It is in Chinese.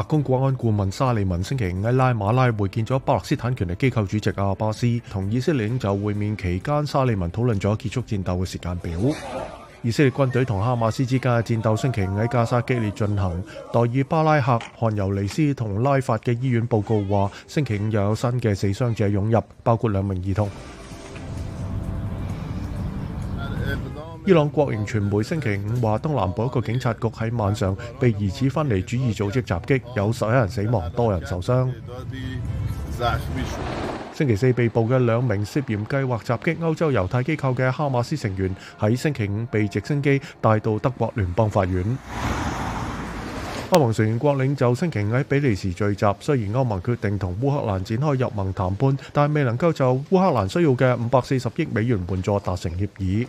白宫国安顾问沙利文星期五喺拉马拉会见咗巴勒斯坦权力机构主席阿巴斯，同以色列就会面期间，沙利文讨论咗结束战斗嘅时间表。以色列军队同哈马斯之间嘅战斗星期五喺加沙激烈进行。代尔巴拉克、汉尤尼斯同拉法嘅医院报告话，星期五又有新嘅死伤者涌入，包括两名儿童。伊朗國營傳媒星期五話，東南部一個警察局喺晚上被疑似分離主義組織襲擊，有十一人死亡，多人受傷。星期四被捕嘅兩名涉嫌計劃襲擊歐洲猶太機構嘅哈馬斯成員喺星期五被直升機帶到德國聯邦法院。歐盟成員國領袖星期五喺比利時聚集，雖然歐盟決定同烏克蘭展開入盟談判，但未能夠就烏克蘭需要嘅五百四十億美元援助達成協議。